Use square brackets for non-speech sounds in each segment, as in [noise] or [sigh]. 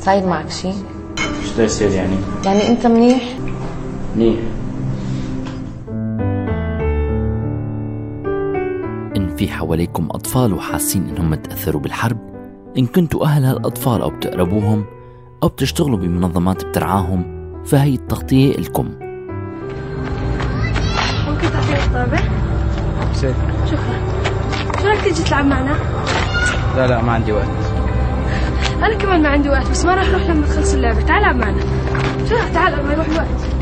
صاير معك شيء؟ شو يصير يعني؟ يعني أنت منيح؟ منيح إن في حواليكم أطفال وحاسين إنهم متأثروا بالحرب إن كنتوا أهل هالأطفال أو بتقربوهم أو بتشتغلوا بمنظمات بترعاهم فهي التغطية لكم ممكن تعطيني الطابع؟ شكرا رايك تيجي تلعب معنا؟ لا لا ما عندي وقت. أنا كمان ما عندي وقت بس ما راح أروح لما تخلص اللعبة. تعال العب معنا. شو تعال ما يروح الوقت.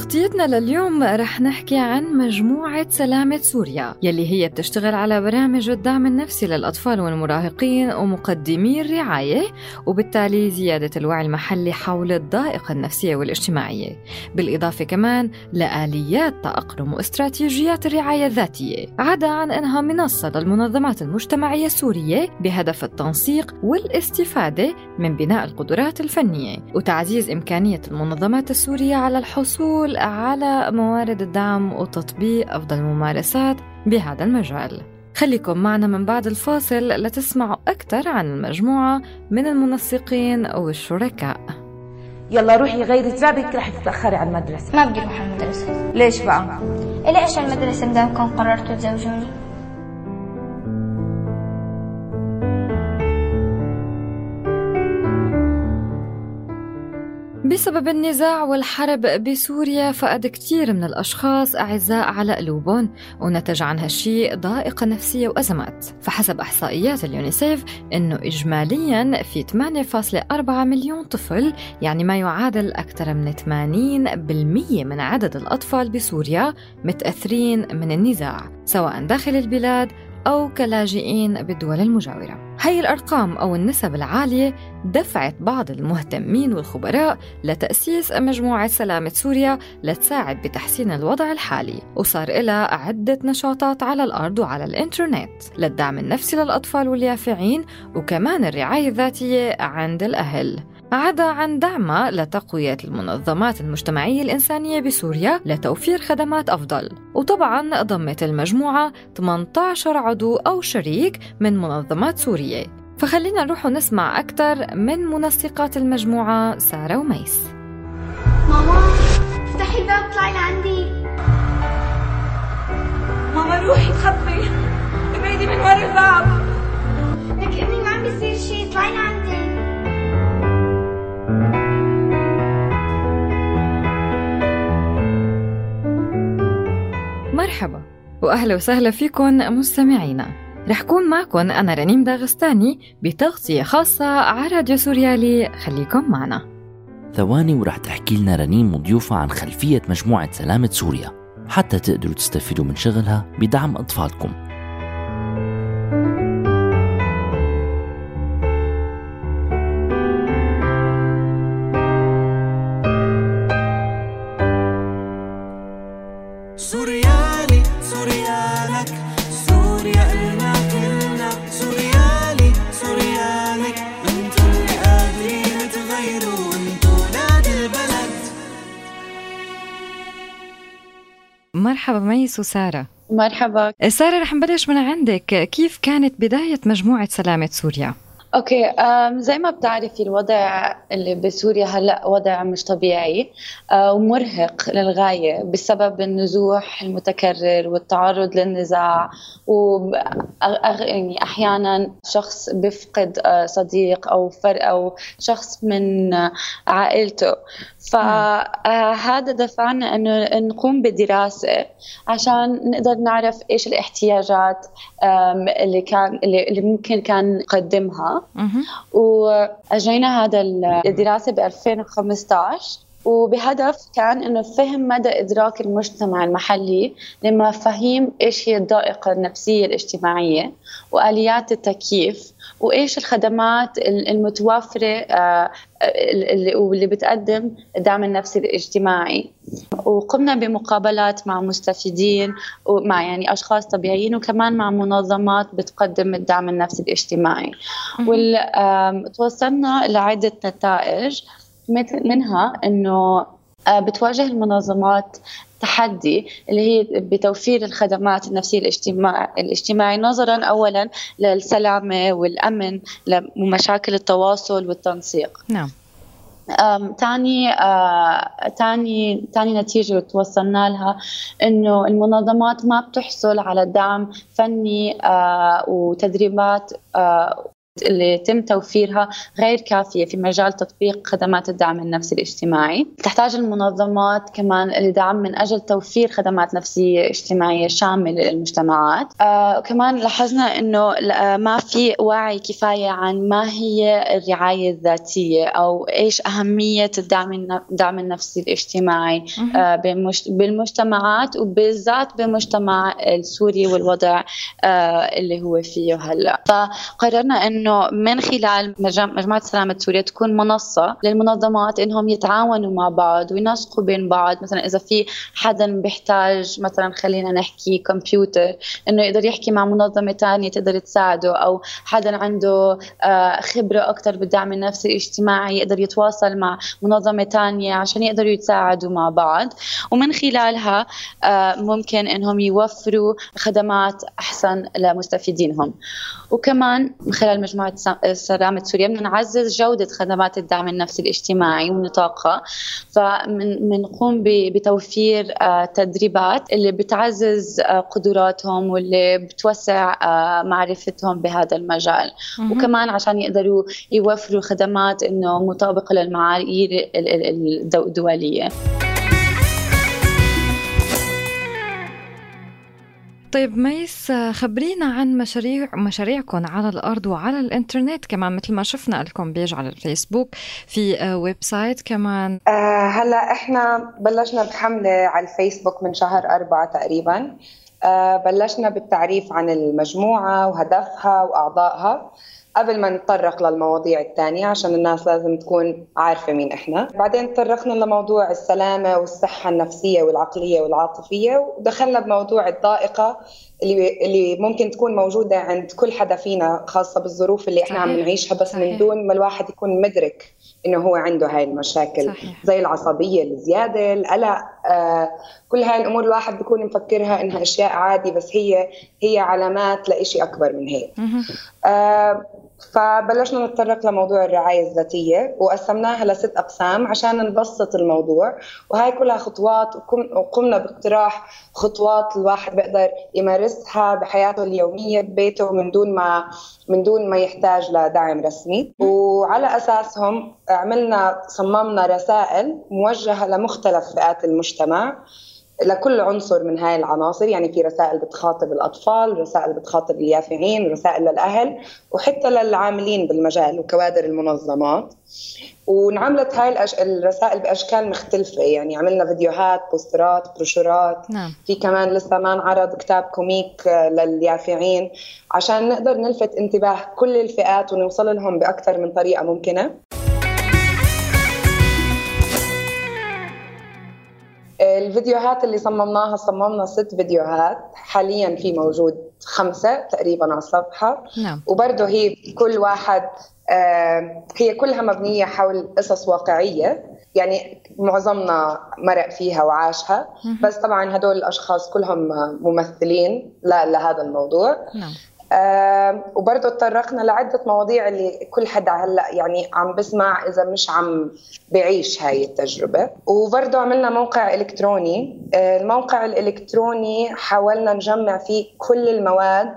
تغطيتنا لليوم رح نحكي عن مجموعة سلامة سوريا يلي هي بتشتغل على برامج الدعم النفسي للأطفال والمراهقين ومقدمي الرعاية وبالتالي زيادة الوعي المحلي حول الضائقة النفسية والاجتماعية. بالإضافة كمان لآليات تأقلم واستراتيجيات الرعاية الذاتية. عدا عن أنها منصة للمنظمات المجتمعية السورية بهدف التنسيق والاستفادة من بناء القدرات الفنية وتعزيز إمكانية المنظمات السورية على الحصول الحصول على موارد الدعم وتطبيق أفضل الممارسات بهذا المجال. خليكم معنا من بعد الفاصل لتسمعوا أكثر عن المجموعة من المنسقين والشركاء. يلا روحي غيري ثيابك رح تتأخري على المدرسة. ما بدي أروح على المدرسة. ليش بقى؟ ليش المدرسة؟ مدامكم قررتوا تزوجوني؟ بسبب النزاع والحرب بسوريا فقد كتير من الأشخاص أعزاء على قلوبهم ونتج عن هالشي ضائقة نفسية وأزمات. فحسب إحصائيات اليونيسيف أنه إجماليا في 8.4 مليون طفل يعني ما يعادل أكثر من 80% من عدد الأطفال بسوريا متأثرين من النزاع سواء داخل البلاد أو كلاجئين بالدول المجاورة. هاي الأرقام أو النسب العالية دفعت بعض المهتمين والخبراء لتأسيس مجموعة سلامة سوريا لتساعد بتحسين الوضع الحالي وصار لها عدة نشاطات على الأرض وعلى الإنترنت للدعم النفسي للأطفال واليافعين وكمان الرعاية الذاتية عند الأهل. عدا عن دعمها لتقوية المنظمات المجتمعية الإنسانية بسوريا لتوفير خدمات أفضل. وطبعا ضمت المجموعة 18 عضو أو شريك من منظمات سورية. فخلينا نروح ونسمع أكثر من منسقات المجموعة سارة وميس. ماما افتحي الباب اطلعي لعندي. ماما روحي تخبي ابعدي من ورا الباب. لك امي مرحبا وأهلا وسهلا فيكم مستمعينا. رح كون معكم أنا رنيم داغستاني بتغطية خاصة على راديو سوريالي. خليكم معنا. ثواني ورح تحكي لنا رنيم وضيوفها عن خلفية مجموعة سلامة سوريا. حتى تقدروا تستفيدوا من شغلها بدعم أطفالكم. ميس وسارة مرحبا. سارة رح نبلش من عندك. كيف كانت بداية مجموعة سلامة سوريا؟ okay زي ما بتعرفي الوضع اللي بسوريا هلأ وضع مش طبيعي أه، ومرهق للغاية بسبب النزوح المتكرر والتعرض للنزاع و يعني أحيانا شخص بيفقد أه، صديق أو فر أو شخص من عائلته. فهذا دفعنا إنه نقوم بدراسة عشان نقدر نعرف إيش الاحتياجات اللي كان اللي ممكن كان نقدمها. واجرينا هذا الدراسة ب 2015 وبهدف كان إنه فهم مدى إدراك المجتمع المحلي لمفاهيم إيش هي الضائقة النفسية الاجتماعية وآليات التكييف وإيش الخدمات المتوفرة آه، اللي واللي بتقدم الدعم النفسي الاجتماعي. وقمنا بمقابلات مع مستفيدين ومع يعني أشخاص طبيعيين وكمان مع منظمات بتقدم الدعم النفسي الاجتماعي. وتوصلنا لعدة نتائج منها إنه آه، بتواجه المنظمات تحدي اللي هي بتوفير الخدمات النفسية الاجتماع الاجتماعي نظرا أولا للسلامة والأمن ومشاكل التواصل والتنسيق. نعم. تاني تاني تاني نتيجة توصلنا لها إنه المنظمات ما بتحصل على دعم فني وتدريبات اللي يتم توفيرها غير كافية في مجال تطبيق خدمات الدعم النفسي الاجتماعي. تحتاج المنظمات كمان لدعم من أجل توفير خدمات نفسية اجتماعية شاملة للمجتمعات. آه كمان لاحظنا لا- ما في وعي كفاية عن ما هي الرعاية الذاتية أو إيش أهمية الدعم الدعم النفسي الاجتماعي آه بالمجتمعات وبالذات بالمجتمع السوري والوضع آه اللي هو فيه هلأ. فقررنا إنه من خلال مجم- مجموعة سلامه سوريا تكون منصة للمنظمات إنهم يتعاونوا مع بعض وينسقوا بين بعض. مثلا إذا في حدا بيحتاج مثلا خلينا نحكي كمبيوتر إنه يقدر يحكي مع منظمة ثانية تقدر تساعده أو حدا عنده آه، خبرة أكثر بالدعم النفسي الاجتماعي يقدر يتواصل مع منظمة ثانية عشان يقدروا يتساعدوا مع بعض. ومن خلالها آه، ممكن إنهم يوفروا خدمات أحسن لمستفيدينهم. وكمان من خلال مجموعة سلامة سوريا بدنا نعزز جودة خدمات الدعم النفسي الاجتماعي ونطاقها فبنقوم بتوفير آه، تدريبات اللي بتعزز آه، قدراتهم واللي بتوسع آه، معرفتهم بهذا المجال. وكمان عشان يقدروا يوفروا خدمات إنه مطابقة للمعايير ال- ال- الدو- الدولية. طيب ميس خبرينا عن مشاريع مشاريعكم على الأرض وعلى الإنترنت كمان مثل ما شفنا لكم page على الفيسبوك في آه، website كمان. آه هلأ إحنا بلشنا بحملة على الفيسبوك من شهر أربعة تقريبا. آه بلشنا بالتعريف عن المجموعة وهدفها وأعضائها. قبل ما نتطرق للمواضيع الثانية عشان الناس لازم تكون عارفة مين إحنا بعدين تطرقنا لموضوع السلامة والصحة النفسية والعقلية والعاطفية ودخلنا بموضوع الضائقة اللي اللي ممكن تكون موجودة عند كل حدا فينا خاصة بالظروف اللي إحنا عم. نعيشها بس صحيح. من دون ما الواحد يكون مدرك إنه هو عنده هاي المشاكل صحيح. زي العصبية الزيادة القلق آه كل هاي الأمور الواحد بيكون مفكرها إنها أشياء عادي بس هي هي علامات لإشي أكبر من هيك. آه فبلشنا نتطرق لموضوع الرعاية الذاتية وقسمناها لست أقسام عشان نبسط الموضوع. وهاي كلها خطوات وقم- وقمنا باقتراح خطوات الواحد بيقدر يمارسها بحياته اليومية ببيته من دون ما من دون ما يحتاج لدعم رسمي. وعلى أساسهم عملنا صممنا رسائل موجهة لمختلف فئات المجتمع. لكل عنصر من هاي العناصر يعني في رسائل بتخاطب الأطفال رسائل بتخاطب اليافعين رسائل للأهل وحتى للعاملين بالمجال وكوادر المنظمات. وانعملت هاي الأش... الرسائل بأشكال مختلفة يعني عملنا فيديوهات بوسترات بروشورات. نعم. في كمان لسه ما انعرض كتاب comic آه، لليافعين عشان نقدر نلفت انتباه كل الفئات ونوصل لهم بأكثر من طريقة ممكنة. الفيديوهات اللي صممناها صممنا ست فيديوهات. حاليا في موجود خمسة تقريبا على الصفحة. نعم. وبرضه هي كل واحد هي كلها مبنية حول قصص واقعية. يعني معظمنا مرق فيها وعاشها. بس طبعا هدول الأشخاص كلهم ممثلين. لهذا الموضوع. نعم. وبرضه تطرقنا لعدة مواضيع اللي كل حدا هلأ يعني عم بسمع إذا مش عم بعيش هاي التجربة. وبرضه عملنا موقع إلكتروني. آه الموقع الإلكتروني حاولنا نجمع فيه كل المواد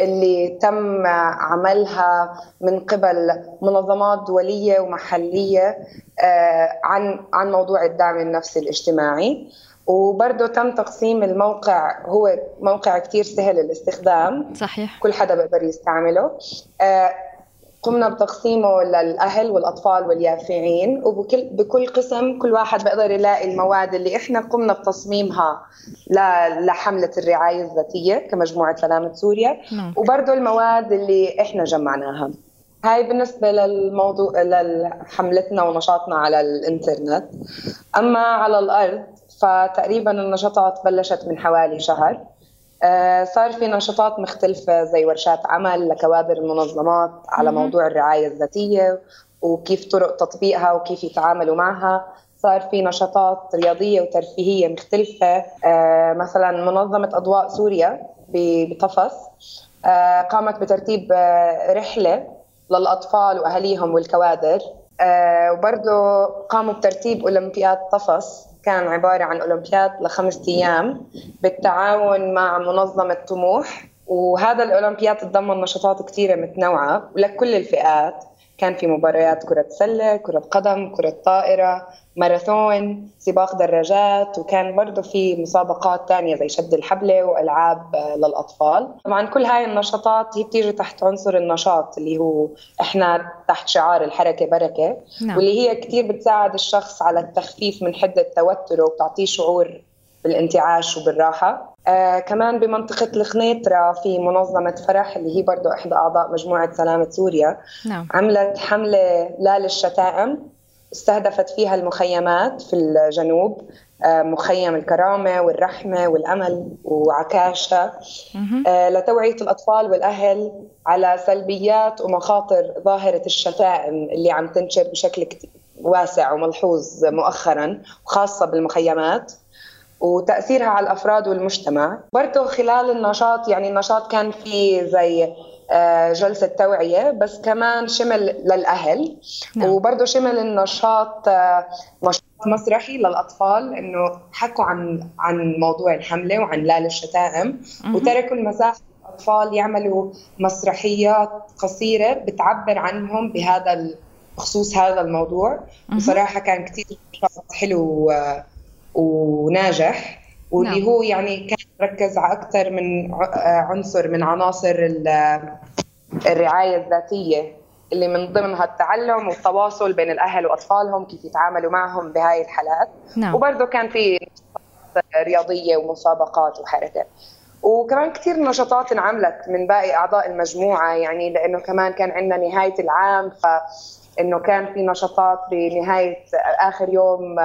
اللي تم عملها من قبل منظمات دولية ومحلية آه عن عن موضوع الدعم النفسي الاجتماعي. وبرضه تم تقسيم الموقع هو موقع كتير سهل الاستخدام. صحيح. كل حدا بيقدر يستعمله. آه، قمنا بتقسيمه للأهل والأطفال واليافعين وبكل بكل قسم كل واحد بيقدر يلاقي المواد اللي إحنا قمنا بتصميمها ل- لحملة الرعاية الذاتية كمجموعة سلامة سوريا. نعم. وبرضه المواد اللي إحنا جمعناها. هاي بالنسبة للموضوع لحملتنا ونشاطنا على الإنترنت. أما على الأرض فتقريبا النشاطات بلشت من حوالي شهر. آه، صار في نشاطات مختلفة زي ورشات عمل لكوادر المنظمات على. موضوع الرعاية الذاتية وكيف طرق تطبيقها وكيف يتعاملوا معها. صار في نشاطات رياضية وترفيهية مختلفة. آه، مثلا منظمة أضواء سوريا بطفص آه، قامت بترتيب رحلة للأطفال وأهاليهم والكوادر. وبرضه قاموا بترتيب أولمبياد طفص كان عبارة عن أولمبياد لخمس أيام بالتعاون مع منظمة طموح وهذا الأولمبياد تضمن نشاطات كثيرة متنوعة ولكل الفئات. كان في مباريات كرة سلة كرة قدم كرة طائرة ماراثون سباق دراجات وكان برضه في مسابقات تانية زي شد الحبلة وألعاب آه، للأطفال طبعا كل هاي النشاطات هي بتيجي تحت عنصر النشاط اللي هو إحنا تحت شعار الحركة بركة نعم. واللي هي كتير بتساعد الشخص على التخفيف من حدة توتره وبتعطيه شعور بالانتعاش وبالراحة. آه كمان بمنطقة الخنيطرة في منظمة فرح اللي هي برضو إحدى أعضاء مجموعة سلامة سوريا. نعم. عملت حملة لا للشتائم استهدفت فيها المخيمات في الجنوب آه مخيم الكرامة والرحمة والأمل وعكاشة. آه لتوعية الأطفال والأهل على سلبيات ومخاطر ظاهرة الشتائم اللي عم تنشر بشكل واسع وملحوظ مؤخرا وخاصة بالمخيمات. وتأثيرها على الأفراد والمجتمع. برضه خلال النشاط يعني النشاط كان في زي آه، جلسة توعية بس كمان شمل للأهل. نعم. وبرضه شمل النشاط آه، نشاط مسرحي للأطفال إنه حكوا عن عن موضوع الحملة وعن لا للشتائم وتركوا المساحة للأطفال يعملوا مسرحيات قصيرة بتعبر عنهم بهذا بخصوص هذا الموضوع. بصراحة كان كثير حلو آه، وناجح واللي نعم. هو يعني كان ركز على أكثر من عنصر من عناصر الرعاية الذاتية اللي من ضمنها التعلم والتواصل بين الأهل وأطفالهم كيف يتعاملوا معهم بهاي الحالات نعم. وبرضه كان في رياضية ومسابقات وحركة وكمان كثير نشاطات انعملت من باقي أعضاء المجموعة يعني لأنه كمان كان عندنا نهاية العام ف إنه كان في نشاطات بنهايه آخر يوم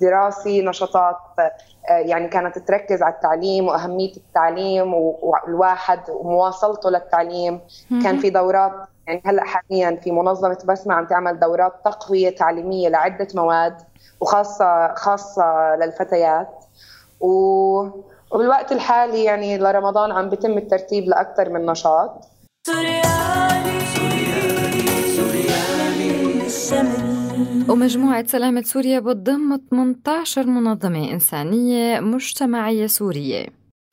دراسي نشاطات يعني كانت تركز على التعليم وأهمية التعليم والواحد ومواصلته للتعليم. كان في دورات يعني هلأ حاليا في منظمة بسمة عم تعمل دورات تقوية تعليمية لعدة مواد وخاصة خاصة للفتيات. و وبالوقت الحالي يعني لرمضان عم بيتم الترتيب لأكثر من نشاط. ومجموعة سلامة سوريا بتضم 18 منظمة إنسانية مجتمعية سورية.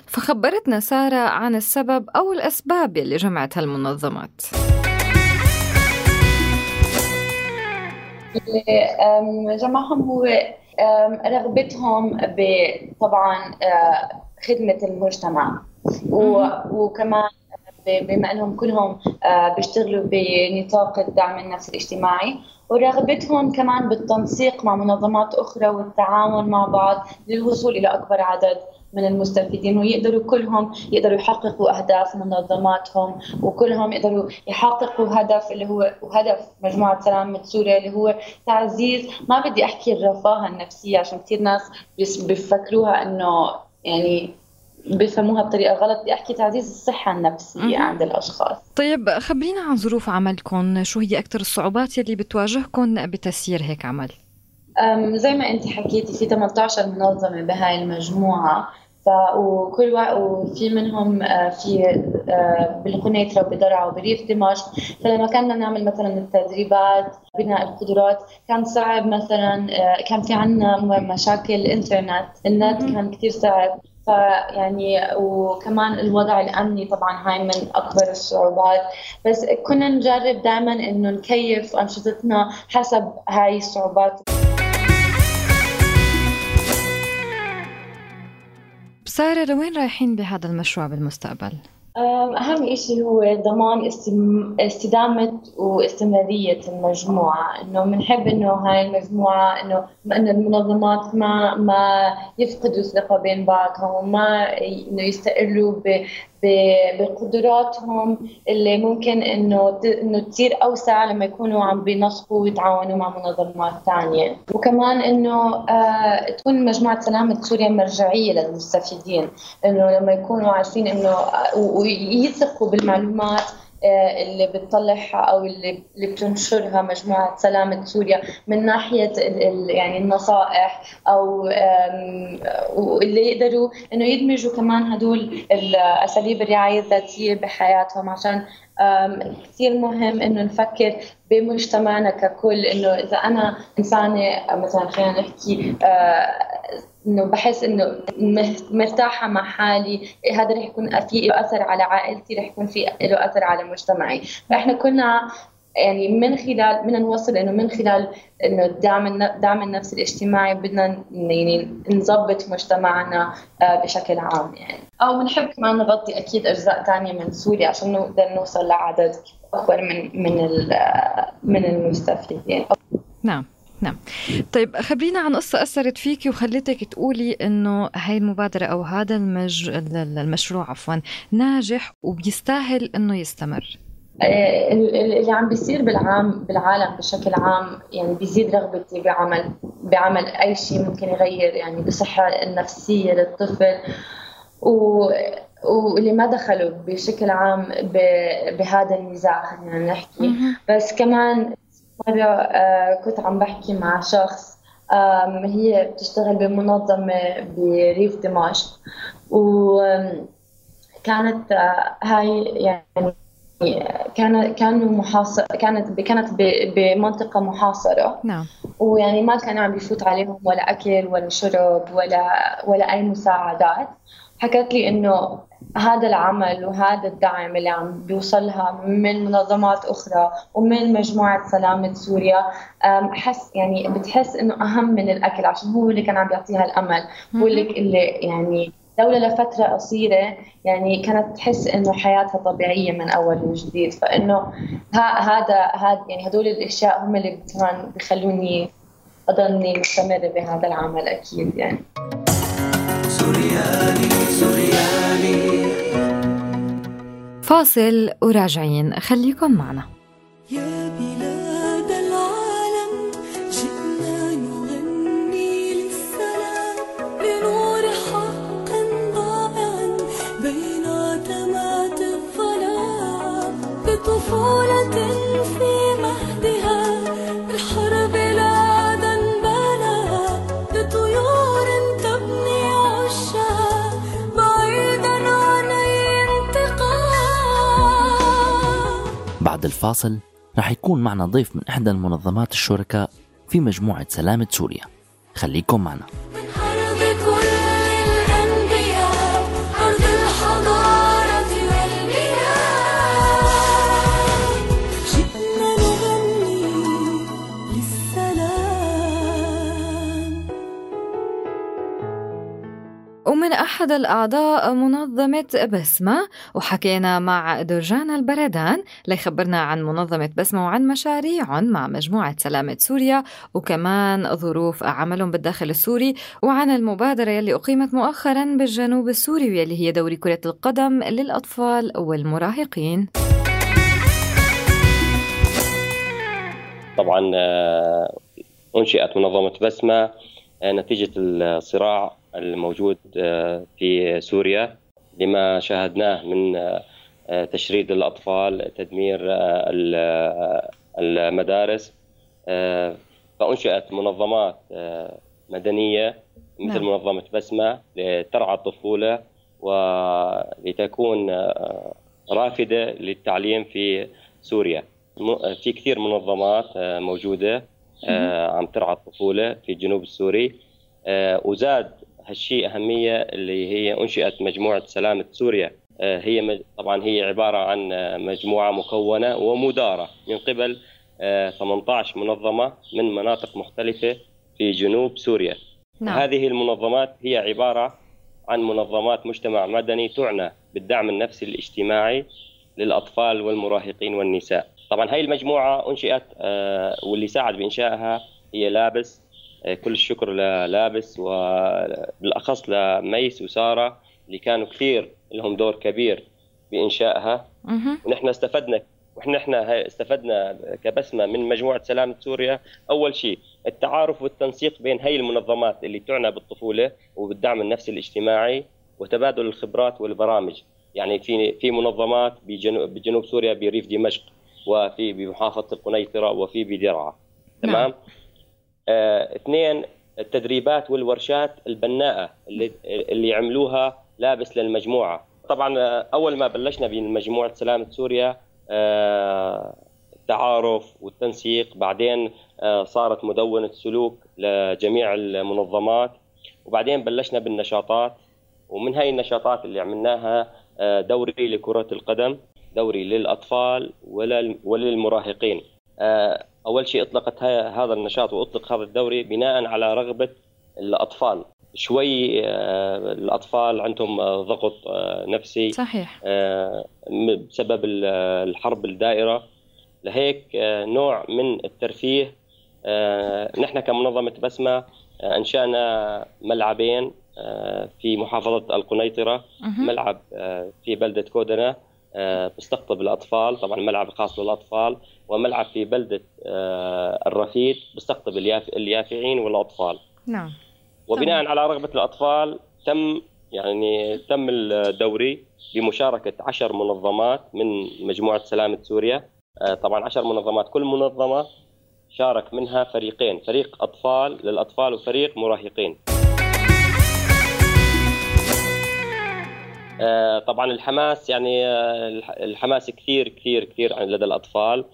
فخبرتنا سارة عن السبب أو الأسباب اللي جمعت هالمنظمات. اللي جمعهم هو رغبتهم طبعا آه، خدمة المجتمع. وكمان بما أنهم كلهم آه، بيشتغلوا بنطاق الدعم النفسي الاجتماعي ورغبتهم كمان بالتنسيق مع منظمات أخرى والتعاون مع بعض للوصول إلى أكبر عدد من المستفيدين ويقدروا كلهم يقدروا يحققوا أهداف منظماتهم وكلهم يقدروا يحققوا هدف اللي هو هدف مجموعة سلامه سوريا اللي هو تعزيز ما بدي أحكي الرفاهة النفسية عشان كثير ناس بيفكروها إنه يعني بيفهموها بطريقة غلط. بدي أحكي تعزيز الصحة النفسية عند الأشخاص. طيب خبرينا عن ظروف عملكم. شو هي أكثر الصعوبات يلي بتواجهكم بتسيير هيك عمل؟ زي ما أنت حكيتي في 18 منظمة بهاي المجموعة. ف وكل وقت وفي منهم في بالقنيطره وبدرعا وبريف دمشق. فلما كنا نعمل مثلا التدريبات بناء القدرات كان صعب مثلا كان في عنا مشاكل إنترنت. النت كان كثير صعب. فيعني وكمان الوضع الأمني طبعا هاي من أكبر الصعوبات بس كنا نجرب دائما إنه نكيف أنشطتنا حسب هاي الصعوبات سارة لوين رايحين بهذا المشروع بالمستقبل؟ أهم شيء هو ضمان استدامة واستمرارية المجموعة إنه بنحب إنه هاي المجموعة إنه إنه المنظمات ما ما يفقدوا الثقة بين بعضهم وما إنه يستقلوا بقدراتهم اللي ممكن إنه إنه تصير أوسع لما يكونوا عم بينسقوا ويتعاونوا مع منظمات ثانية وكمان إنه آه تكون مجموعة سلامه سوريا مرجعية للمستفيدين. إنه لما يكونوا عارفين إنه ويثقوا بالمعلومات آه، اللي بتطلعها أو اللي اللي بتنشرها مجموعة سلامة سوريا من ناحية يعني النصائح أو آم، واللي يقدروا إنه يدمجوا كمان هدول الاساليب الرعاية الذاتية بحياتهم عشان كثير مهم إنه نفكر بمجتمعنا ككل إنه إذا أنا إنسانة مثلا خلينا نحكي آه، إنه بحس إنه مرتاحة مع حالي. هذا رح يكون في له أثر على عائلتي رح يكون في له أثر على مجتمعي. فإحنا كنا يعني من خلال بدنا نوصل إنه من خلال إنه الدعم الن- دعم النفس الاجتماعي بدنا يعني نظبط مجتمعنا آه، بشكل عام يعني. أو بنحب كمان نغطي أكيد أجزاء ثانية من سوريا عشان نقدر نوصل لعدد أكبر من من ال- من المستفيدين نعم. نعم. طيب خبرينا عن قصة أثرت فيكي وخلتك تقولي إنه هاي المبادرة أو هذا المج... المشروع عفوا ناجح وبيستاهل إنه يستمر. آه، اللي عم بيصير بالعام بالعالم بشكل عام يعني بيزيد رغبتي بعمل بعمل أي شيء ممكن يغير يعني بالصحه النفسيه للطفل. و واللي ما دخلوا بشكل عام بهذا النزاع خلينا نحكي. بس كمان مرة آه، كنت عم بحكي مع شخص هي بتشتغل بمنظمة بريف دمشق. وكانت آه، هاي يعني كان كانوا محاصر كانت كانت ب- بمنطقة محاصرة. نعم. ويعني ما كان عم بيفوت عليهم ولا أكل ولا شرب ولا ولا أي مساعدات. حكت لي إنه هذا العمل وهذا الدعم اللي عم بيوصلها من منظمات أخرى ومن مجموعة سلامة سوريا حس يعني بتحس إنه أهم من الأكل عشان هو اللي كان عم بيعطيها الأمل. هو اللي يعني لولا لفترة قصيرة يعني كانت تحس إنه حياتها طبيعية من أول وجديد. فإنه ها هذا هذا يعني هدول الأشياء هم اللي كمان بيخلوني أضلني مستمرة بهذا العمل أكيد يعني. سوريالي سوريالي فاصل وراجعين. خليكم معنا. الفاصل رح يكون معنا ضيف من إحدى المنظمات الشركاء في مجموعة سلامة سوريا. خليكم معنا. أحد الأعضاء منظمة بسمة وحكينا مع درجان البردان ليخبرنا عن منظمة بسمة وعن مشاريعهم مع مجموعة سلامة سوريا وكمان ظروف عملهم بالداخل السوري وعن المبادرة يلي أقيمت مؤخرا بالجنوب السوري واللي هي دوري كرة القدم للأطفال والمراهقين. طبعا آه، أنشئت منظمة بسمة آه، نتيجة الصراع الموجود آه، في سوريا لما شاهدناه من آه، تشريد الأطفال تدمير آه، ال- المدارس فأنشئت منظمات مدنية مثل نعم. منظمة بسمة لترعى الطفولة ولتكون رافدة للتعليم في سوريا في كثير منظمات موجودة عم ترعى الطفولة في الجنوب السوري وزاد هالشيء أهمية اللي هي أنشئت مجموعة سلامة سوريا. آه، هي مج- طبعا هي عبارة عن آه، مجموعة مكونة ومدارة. من قبل آه، 18 منظمة من مناطق مختلفة في جنوب سوريا. نعم. هذه المنظمات هي عبارة عن منظمات مجتمع مدني تعنى بالدعم النفسي الاجتماعي للأطفال والمراهقين والنساء. طبعا هاي المجموعة أنشئت آه، واللي ساعد بإنشائها هي لابس آه، كل الشكر للابس وبالأخص لميس وسارة اللي كانوا كثير لهم دور كبير بإنشائها. ونحن استفدنا ونحن إحنا استفدنا كبسمة من مجموعة سلامه سوريا. أول شيء التعارف والتنسيق بين هي المنظمات اللي تعنى بالطفولة وبالدعم النفسي الاجتماعي وتبادل الخبرات والبرامج. يعني في في منظمات بجنوب بجنوب سوريا بريف دمشق وفي بمحافظة القنيطرة وفي بدرعا. تمام؟ آه، اثنين التدريبات والورشات البناءة اللي اللي عملوها لابس للمجموعة. طبعا آه، أول ما بلشنا بمجموعة سلامه سوريا آه، التعارف والتنسيق بعدين آه، صارت مدونة سلوك لجميع المنظمات وبعدين بلشنا بالنشاطات ومن هاي النشاطات اللي عملناها آه، دوري لكرة القدم دوري للأطفال ولل- وللمراهقين. أول شيء أطلقت ها- هذا النشاط وأطلق هذا الدوري بناء على رغبة الأطفال. شوي آه، الأطفال عندهم آه، ضغط آه، نفسي صحيح. بسبب ال- الحرب الدائرة. لهيك نوع من الترفيه نحن كمنظمة بسمة آه، أنشأنا ملعبين في محافظة القنيطرة مهم. ملعب في بلدة كودنة آه، بيستقطب الأطفال طبعا ملعب خاص للأطفال وملعب في بلدة آه، الرفيد بيستقطب الياف- اليافعين والأطفال. نعم. وبناء على رغبة الأطفال تم يعني تم الدوري بمشاركة عشر منظمات من مجموعة سلامة سوريا. آه، طبعا عشر منظمات كل منظمة شارك منها فريقين فريق أطفال للأطفال وفريق مراهقين. طبعا الحماس يعني آه، الح- الحماس كثير كثير كثير لدى الأطفال.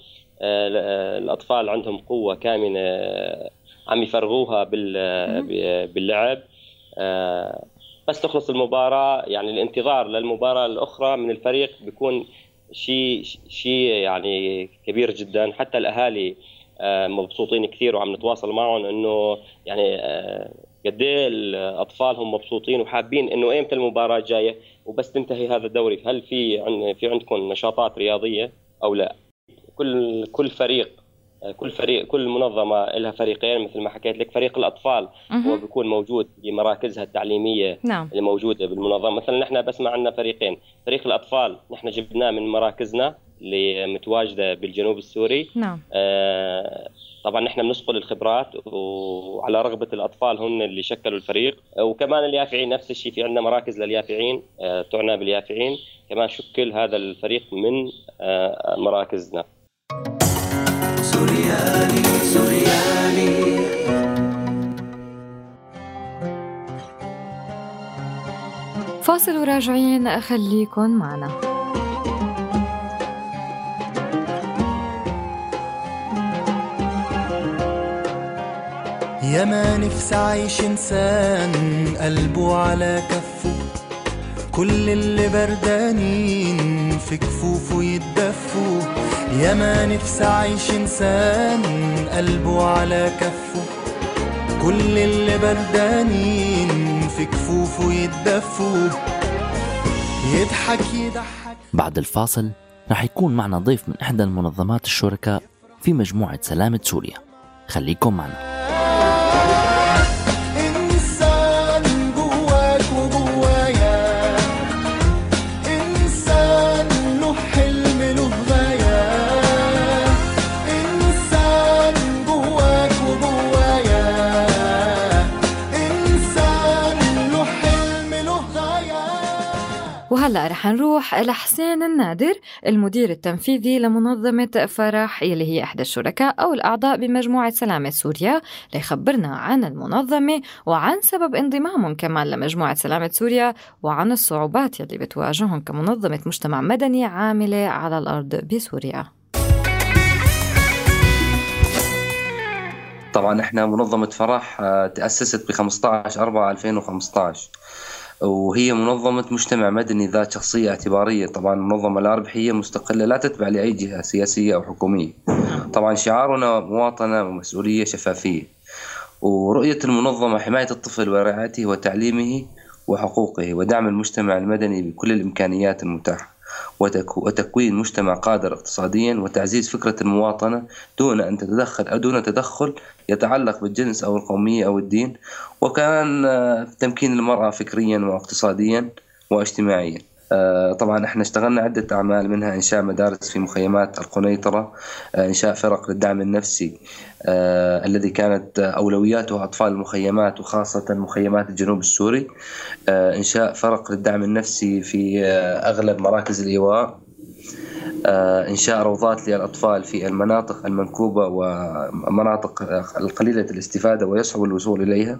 آه، ل- آه، الأطفال عندهم قوة كامنة آه، عم يفرغوها باللعب. آه، بس تخلص المباراة يعني الانتظار للمباراة الأخرى من الفريق بيكون شيء شيء يعني كبير جدا. حتى الأهالي آه، مبسوطين كثير وعم نتواصل معهم إنه يعني آه، قد إيه الأطفال هم مبسوطين وحابين إنه ايمتى المباراة الجاية وبس تنتهي هذا الدوري. هل في عن- في عندكم نشاطات رياضية أو لا؟ كل كل فريق كل فريق كل منظمة لها فريقين مثل ما حكيت لك فريق الأطفال. هو. بيكون موجود بمراكزها التعليمية نعم. اللي موجودة بالمنظمة. مثلا نحن بس ما عندنا فريقين. فريق الأطفال نحن جبناه من مراكزنا. اللي متواجده بالجنوب السوري. نعم. آه، طبعا نحن بنسقل الخبرات وعلى رغبة الأطفال هم اللي شكلوا الفريق. وكمان اليافعين نفس الشيء في عندنا مراكز لليافعين آه، تعنى باليافعين. كمان شكل هذا الفريق من آه، مراكزنا. سوريالي سوريالي فاصل وراجعين خليكن معنا. يا ما نفسي عايش إنسان قلبه على كفه. كل اللي بردانين في كفوفه يتدفوا. يا ما نفسي عايش إنسان قلبه على كفه. كل اللي بردانين في كفوفه يتدفوا. يضحك يضحك. بعد الفاصل رح يكون معنا ضيف من إحدى المنظمات الشركاء في مجموعة سلامة سوريا. خليكم معنا. رح نروح لحسين النادر المدير التنفيذي لمنظمة فرح يلي هي إحدى الشركاء أو الأعضاء بمجموعة سلامة سوريا ليخبرنا عن المنظمة وعن سبب انضمامهم كمان لمجموعة سلامة سوريا وعن الصعوبات يلي بتواجههم كمنظمة مجتمع مدني عاملة على الأرض بسوريا. طبعا إحنا منظمة فرح آه، تأسست ب 15 4 2015 وهي منظمة مجتمع مدني ذات شخصية اعتبارية. طبعا منظمة لا ربحية مستقلة لا تتبع لأي جهة سياسية أو حكومية. طبعا شعارنا مواطنة ومسؤولية شفافية. ورؤية المنظمة حماية الطفل ورعايته وتعليمه وحقوقه ودعم المجتمع المدني بكل الإمكانيات المتاحة. وتكوين مجتمع قادر اقتصاديا وتعزيز فكرة المواطنة دون أن تتدخل دون تدخل يتعلق بالجنس أو القومية أو الدين وكان تمكين المرأة فكريا واقتصاديا واجتماعيا. طبعا إحنا اشتغلنا عدة أعمال منها إنشاء مدارس في مخيمات القنيطرة آه، إنشاء فرق للدعم النفسي آه، الذي كانت أولوياته أطفال المخيمات وخاصة مخيمات الجنوب السوري إنشاء فرق للدعم النفسي في أغلب مراكز الإيواء إنشاء روضات للأطفال في المناطق المنكوبة ومناطق القليلة الاستفادة ويصعب الوصول إليها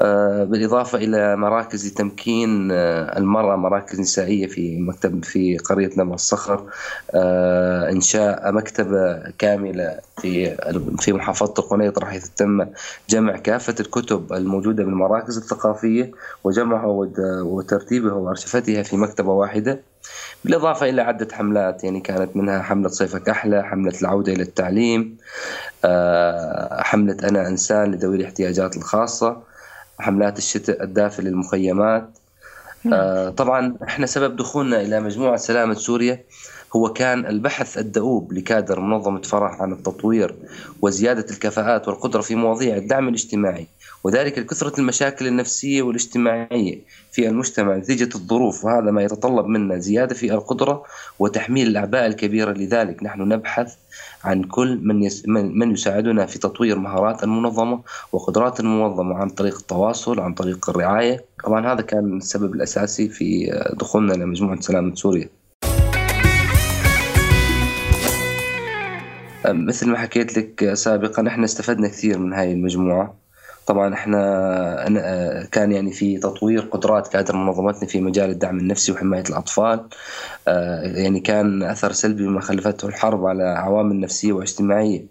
آه، بالإضافة إلى مراكز تمكين آه، المرأة مراكز نسائية في مكتب في قرية نبع الصخر آه، إنشاء مكتبة كاملة في في محافظة القنيطرة حيث تم جمع كافة الكتب الموجودة بالمراكز الثقافية وجمعها وترتيبها وأرشفتها في مكتبة واحدة. بالإضافة إلى عدة حملات يعني كانت منها حملة صيفك أحلى حملة العودة إلى التعليم حملة أنا إنسان لذوي الاحتياجات الخاصة حملات الشتاء الدافئ للمخيمات نعم. آه طبعا إحنا سبب دخولنا إلى مجموعة سلامة سوريا هو كان البحث الدؤوب لكادر منظمة فرح عن التطوير وزيادة الكفاءات والقدرة في مواضيع الدعم الاجتماعي وذلك لكثرة المشاكل النفسية والاجتماعية في المجتمع نتيجة الظروف وهذا ما يتطلب منا زيادة في القدرة وتحميل الأعباء الكبيرة لذلك. نحن نبحث عن كل من يس من يساعدنا في تطوير مهارات المنظمة وقدرات المنظمة عن طريق التواصل عن طريق الرعاية. طبعا هذا كان السبب الأساسي في دخولنا لمجموعة سلامه سوريا. مثل ما حكيت لك سابقا إحنا استفدنا كثير من هاي المجموعة. طبعا إحنا كان يعني في تطوير قدرات كادر منظمتنا في مجال الدعم النفسي وحماية الأطفال. آه، يعني كان أثر سلبي ما خلفته الحرب على عوامل نفسية واجتماعية.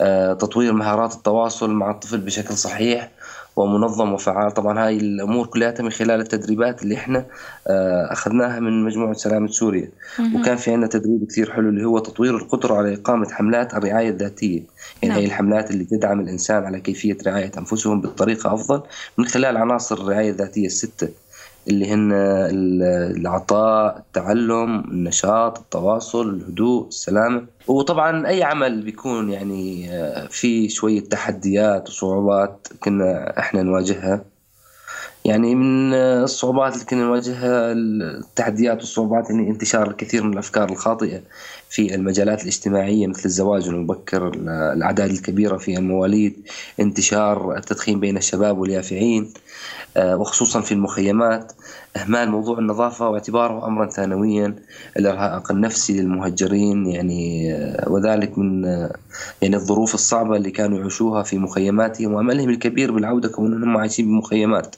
آه، تطوير مهارات التواصل مع الطفل بشكل صحيح ومنظم وفعال. طبعا هاي الأمور كلها من خلال التدريبات اللي إحنا آه، أخذناها من مجموعة سلامة سوريا. وكان في عندنا تدريب كثير حلو اللي هو تطوير القدرة على إقامة حملات الرعاية الذاتية. يعني نعم. هي الحملات اللي تدعم الإنسان على كيفية رعاية أنفسهم بطريقة أفضل من خلال عناصر الرعاية الذاتية الستة اللي هن العطاء التعلم النشاط التواصل الهدوء السلامة وطبعا أي عمل بيكون يعني آه، في شوية تحديات وصعوبات كنا إحنا نواجهها يعني من الصعوبات اللي كنا نواجهها التحديات والصعوبات يعني انتشار الكثير من الأفكار الخاطئة في المجالات الاجتماعية مثل الزواج المبكر الأعداد الكبيرة في المواليد انتشار التدخين بين الشباب واليافعين آه، وخصوصا في المخيمات. إهمال موضوع النظافة واعتباره أمرا ثانويا الإرهاق النفسي للمهجرين يعني آه، وذلك من آه، يعني الظروف الصعبة اللي كانوا يعيشوها في مخيماتهم وأملهم الكبير بالعودة كونهم عايشين بمخيمات.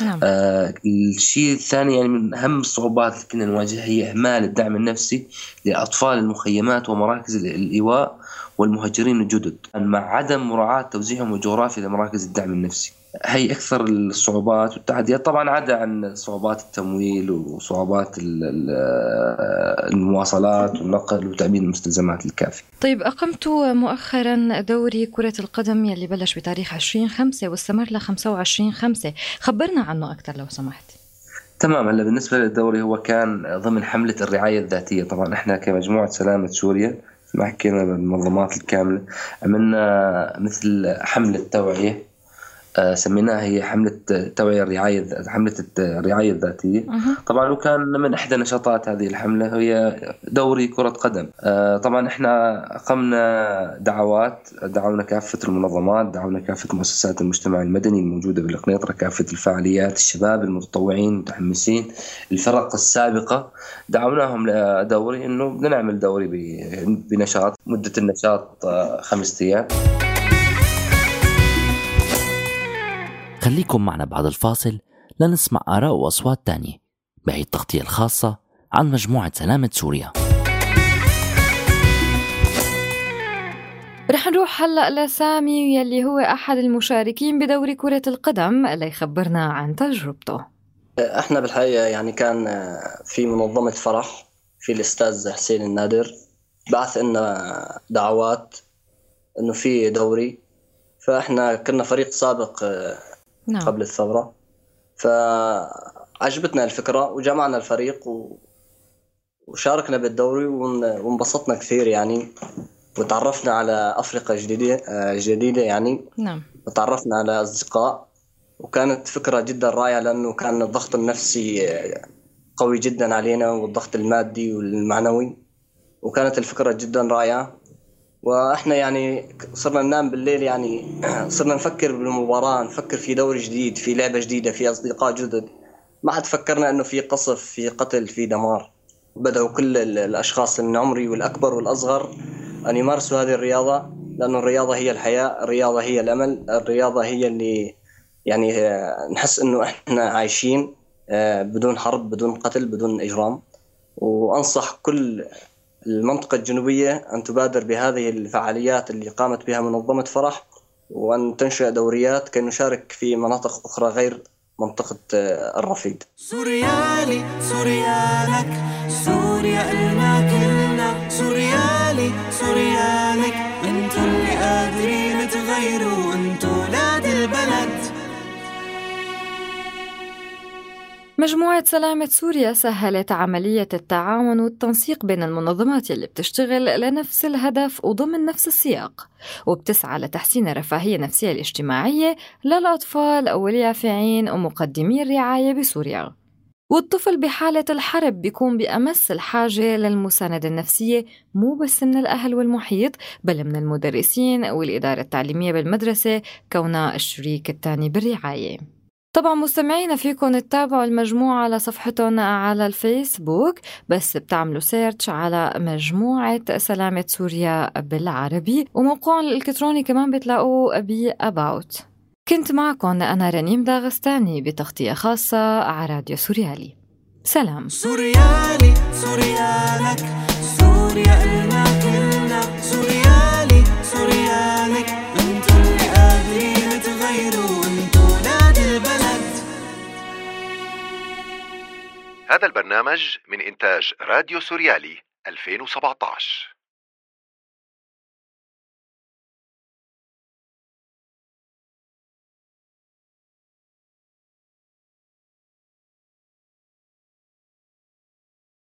نعم. آه الشيء الثاني يعني من أهم الصعوبات اللي كنا نواجهها هي إهمال الدعم النفسي لأطفال المخيمات ومراكز الإيواء والمهجرين الجدد. مع عدم مراعاة توزيعهم الجغرافي لمراكز الدعم النفسي. هي أكثر الصعوبات والتحديات طبعا عدا عن صعوبات التمويل وصعوبات المواصلات والنقل وتأمين المستلزمات الكافية. طيب أقمت مؤخرا دوري كرة القدم يلي بلش بتاريخ 20 5 واستمر ل 25 5 خبرنا عنه أكثر لو سمحت. تمام هلا بالنسبة للدوري هو كان ضمن حملة الرعاية الذاتية طبعا إحنا كمجموعة سلامة سوريا ما حكينا بالمنظمات الكاملة عملنا مثل حملة توعية آه، سميناها هي حملة توعية الرعاية حملة الرعاية الذاتية. طبعا وكان من إحدى نشاطات هذه الحملة هي دوري كرة قدم. آه، طبعا إحنا أقمنا دعوات دعونا كافة المنظمات دعونا كافة مؤسسات المجتمع المدني الموجودة بالقنيطرة كافة الفعاليات الشباب المتطوعين المتحمسين الفرق السابقة. دعوناهم لدوري إنه بدنا نعمل دوري بنشاط مدة النشاط آه، خمسة خليكم معنا بعد الفاصل لنسمع آراء وأصوات تانية بهي التغطية الخاصة عن مجموعة سلامة سوريا رح نروح هلا لسامي يلي هو أحد المشاركين بدوري كرة القدم ليخبرنا عن تجربته. إحنا بالحقيقة يعني كان في منظمة فرح في الأستاذ حسين النادر بعث لنا دعوات إنه في دوري فإحنا كنا فريق سابق نعم. قبل الثورة. فعجبتنا الفكرة وجمعنا الفريق و... وشاركنا بالدوري وانبسطنا كثير يعني. وتعرفنا على أفريقيا جديدة جديدة يعني. نعم. وتعرفنا على أصدقاء. وكانت فكرة جدا رائعة لأنه كان الضغط النفسي قوي جدا علينا والضغط المادي والمعنوي. وكانت الفكرة جدا رائعة. وإحنا يعني صرنا ننام بالليل يعني [clears throat] صرنا نفكر بالمباراة نفكر في دوري جديد في لعبة جديدة في أصدقاء جدد. ما حد فكرنا إنه في قصف في قتل في دمار. بدأوا كل الأشخاص من عمري والأكبر والأصغر أن يمارسوا هذه الرياضة لأنه الرياضة هي الحياة الرياضة هي الأمل الرياضة هي اللي يعني نحس أنه إحنا عايشين آه، بدون حرب بدون قتل بدون إجرام. وأنصح كل المنطقة الجنوبية أن تبادر بهذه الفعاليات اللي قامت بها منظمة فرح وأن تنشئ دوريات كي نشارك في مناطق أخرى غير منطقة آه، الرفيد. سوريالي سوريالك سوريا إلنا كلنا. سوريالي سوريالك انتو اللي قادرين تغيروا. مجموعة سلامة سوريا سهلت عملية التعاون والتنسيق بين المنظمات اللي بتشتغل لنفس الهدف وضمن نفس السياق وبتسعى لتحسين الرفاهية النفسية الاجتماعية للأطفال واليافعين ومقدمي الرعاية بسوريا. والطفل بحالة الحرب بيكون بأمس الحاجة للمساندة النفسية مو بس من الأهل والمحيط بل من المدرسين والإدارة التعليمية بالمدرسة كونها الشريك الثاني بالرعاية. طبعا مستمعينا فيكم تتابعوا المجموعة على صفحتهم على الفيسبوك بس بتعملوا search على مجموعة سلامة سوريا بالعربي وموقعهم الإلكتروني كمان بتلاقوه ب About. كنت معكم أنا رنيم داغستاني بتغطية خاصة على راديو سوريالي. سلام. سوريالي سوريالك سوريا إلنا هذا البرنامج من إنتاج راديو سوريالي 2017